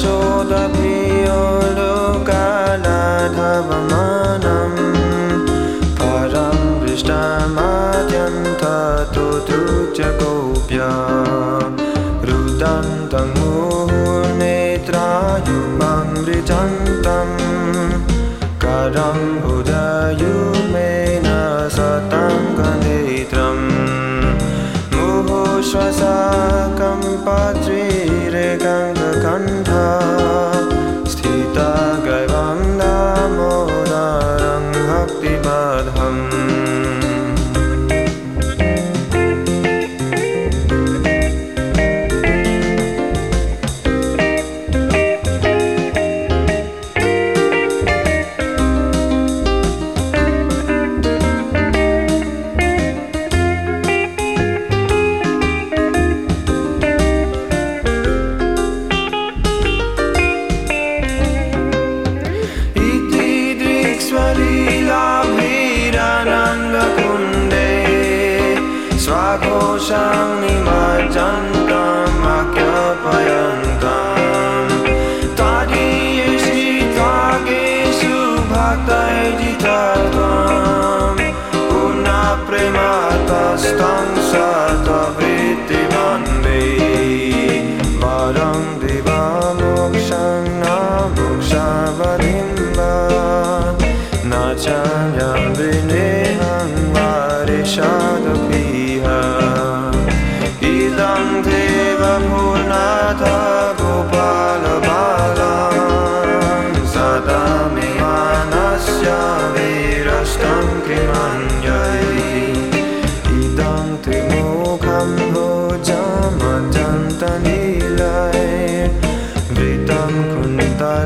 शोदभियोगालाधवमानं परं पृष्ठमाद्यन्त तु च कोऽप्य ऋदन्तं मोहनेत्रायुमृजन्तं करं बुदयु मेन सतं गनेत्रं मुहुश्वसा Under. निजन्तमज्ञापयन्तारीयसी त्वागेषु भगजितं पुनः प्रेमातस्तं स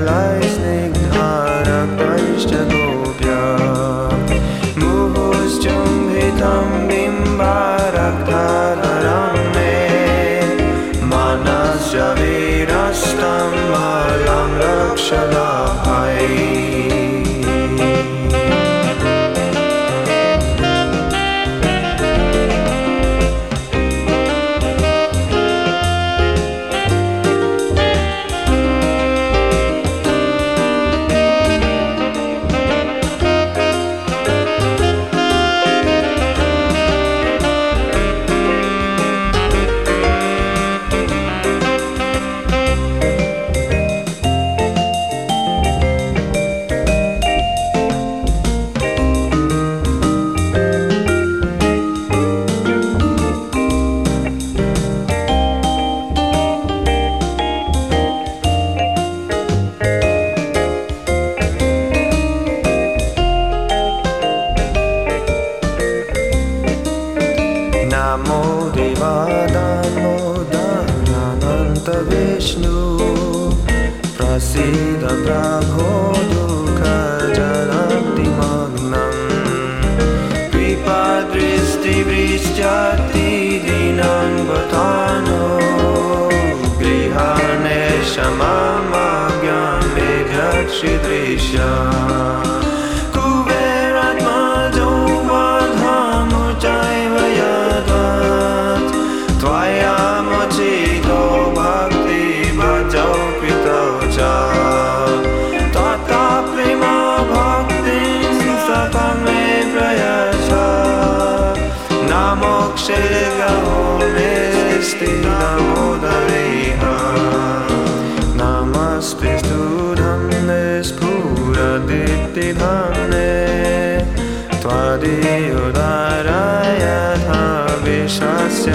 लस्निग्धरपञ्च गोप्या मुहुश्चुम्भितं निम्बारक्तं मे मनस्ज वीरस्तं बलं रक्षदा मो देवादामोदनन्दविष्णु प्रसीदप्रभो दुःखजरतिमग्नं कृपादृष्टिवृश्चातिरीनां वधानो बृहाणे क्षमाज्ञा मेघिदृशा शीतो भक्ति भजौ पितौ च तथा प्रेमा भक्ति सकमे प्रयश्च न मोक्षिवस्त्रिनोदरे नमस्ति सूरं निष्फुरदिने त्वदीयुदराय विश्वस्य